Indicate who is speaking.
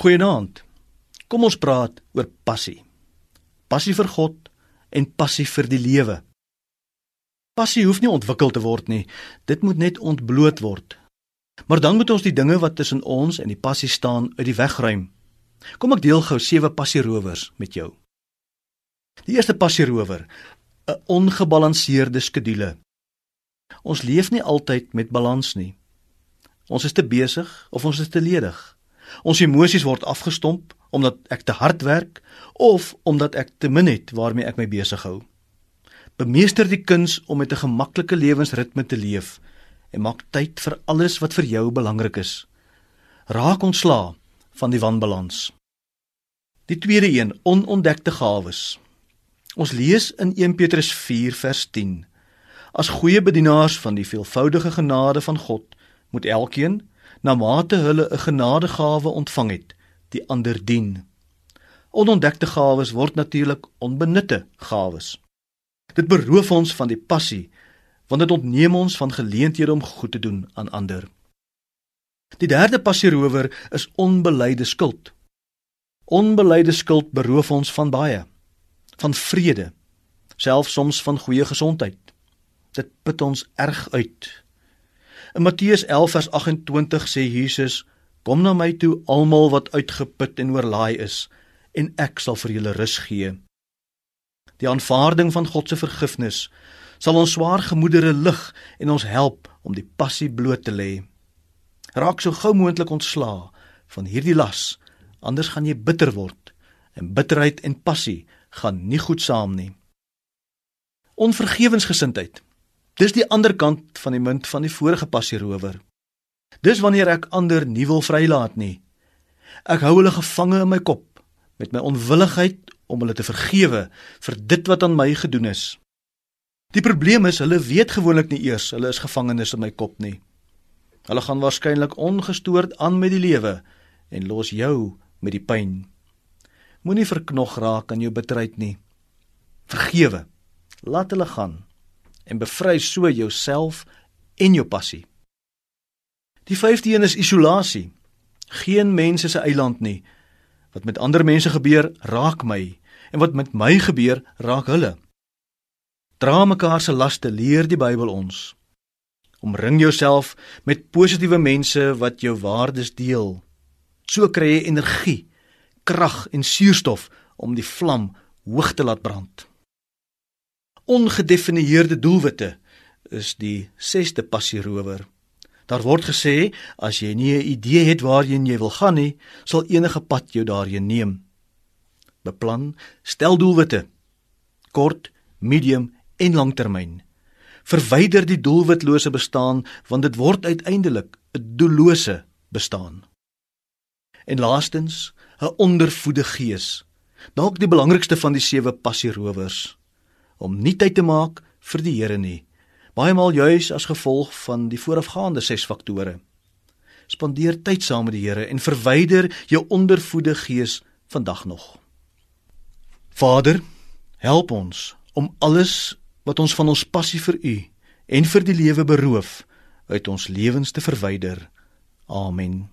Speaker 1: Goeienaand. Kom ons praat oor passie. Passie vir God en passie vir die lewe. Passie hoef nie ontwikkel te word nie. Dit moet net ontbloot word. Maar dan moet ons die dinge wat tussen ons en die passie staan uit die weg ruim. Kom ek deel gou sewe passierowers met jou. Die eerste passierower, 'n ongebalanseerde skedule. Ons leef nie altyd met balans nie. Ons is te besig of ons is te ledig. Ons emosies word afgestomp omdat ek te hard werk of omdat ek te min het waarmee ek my besig hou. Bemeester die kuns om met 'n gemaklike lewensritme te leef en maak tyd vir alles wat vir jou belangrik is. Raak ontslaa van die wanbalans. Die tweede een, onontdekte gawes. Ons lees in 1 Petrus 4 vers 10. As goeie bedienaars van die veelvoudige genade van God moet elkeen na mate hulle 'n genadegawe ontvang het, die ander dien. Onontdekte gawes word natuurlik onbenutte gawes. Dit beroof ons van die passie want dit ontneem ons van geleenthede om goed te doen aan ander. Die derde passierower is onbeleide skuld. Onbeleide skuld beroof ons van baie, van vrede, selfs soms van goeie gesondheid. Dit put ons erg uit. In Matteus 11 vers 28 sê Jesus: "Kom na my toe almal wat uitgeput en oorlaai is, en ek sal vir julle rus gee." Die aanvaarding van God se vergifnis sal ons swaar gemoedere lig en ons help om die passie bloot te lê. Raak so gou moontlik ontslaa van hierdie las, anders gaan jy bitter word en bitterheid en passie gaan nie goed saam nie. Onvergewensgesindheid Dis die ander kant van die munt van die vorige passierower. Dis wanneer ek ander nie wil vrylaat nie. Ek hou hulle gevange in my kop met my onwilligheid om hulle te vergewe vir dit wat aan my gedoen is. Die probleem is hulle weet gewoonlik nie eers hulle is gevangenes in my kop nie. Hulle gaan waarskynlik ongestoord aan met die lewe en los jou met die pyn. Moenie verknog raak aan jou bitterheid nie. Vergewe. Laat hulle gaan en bevry so jouself en jou passie. Die vyfde een is isolasie. Geen mens is 'n eiland nie. Wat met ander mense gebeur, raak my en wat met my gebeur, raak hulle. Dra mekaar se laste, leer die Bybel ons. Omring jouself met positiewe mense wat jou waardes deel. So kry jy energie, krag en suurstof om die vlam hoog te laat brand ongedefinieerde doelwitte is die sesde passierower. Daar word gesê as jy nie 'n idee het waarheen jy wil gaan nie, sal enige pad jou daarheen neem. Beplan, stel doelwitte. Kort, medium en langtermyn. Verwyder die doelwitlose bestaan want dit word uiteindelik 'n doellose bestaan. En laastens, 'n ondervoede gees. Dalk die belangrikste van die sewe passierowers om nie tyd te maak vir die Here nie. Baie maal juis as gevolg van die voorafgaande ses faktore. Spandeer tyd saam met die Here en verwyder jou ondervoede gees vandag nog. Vader, help ons om alles wat ons van ons passie vir U en vir die lewe beroof uit ons lewens te verwyder. Amen.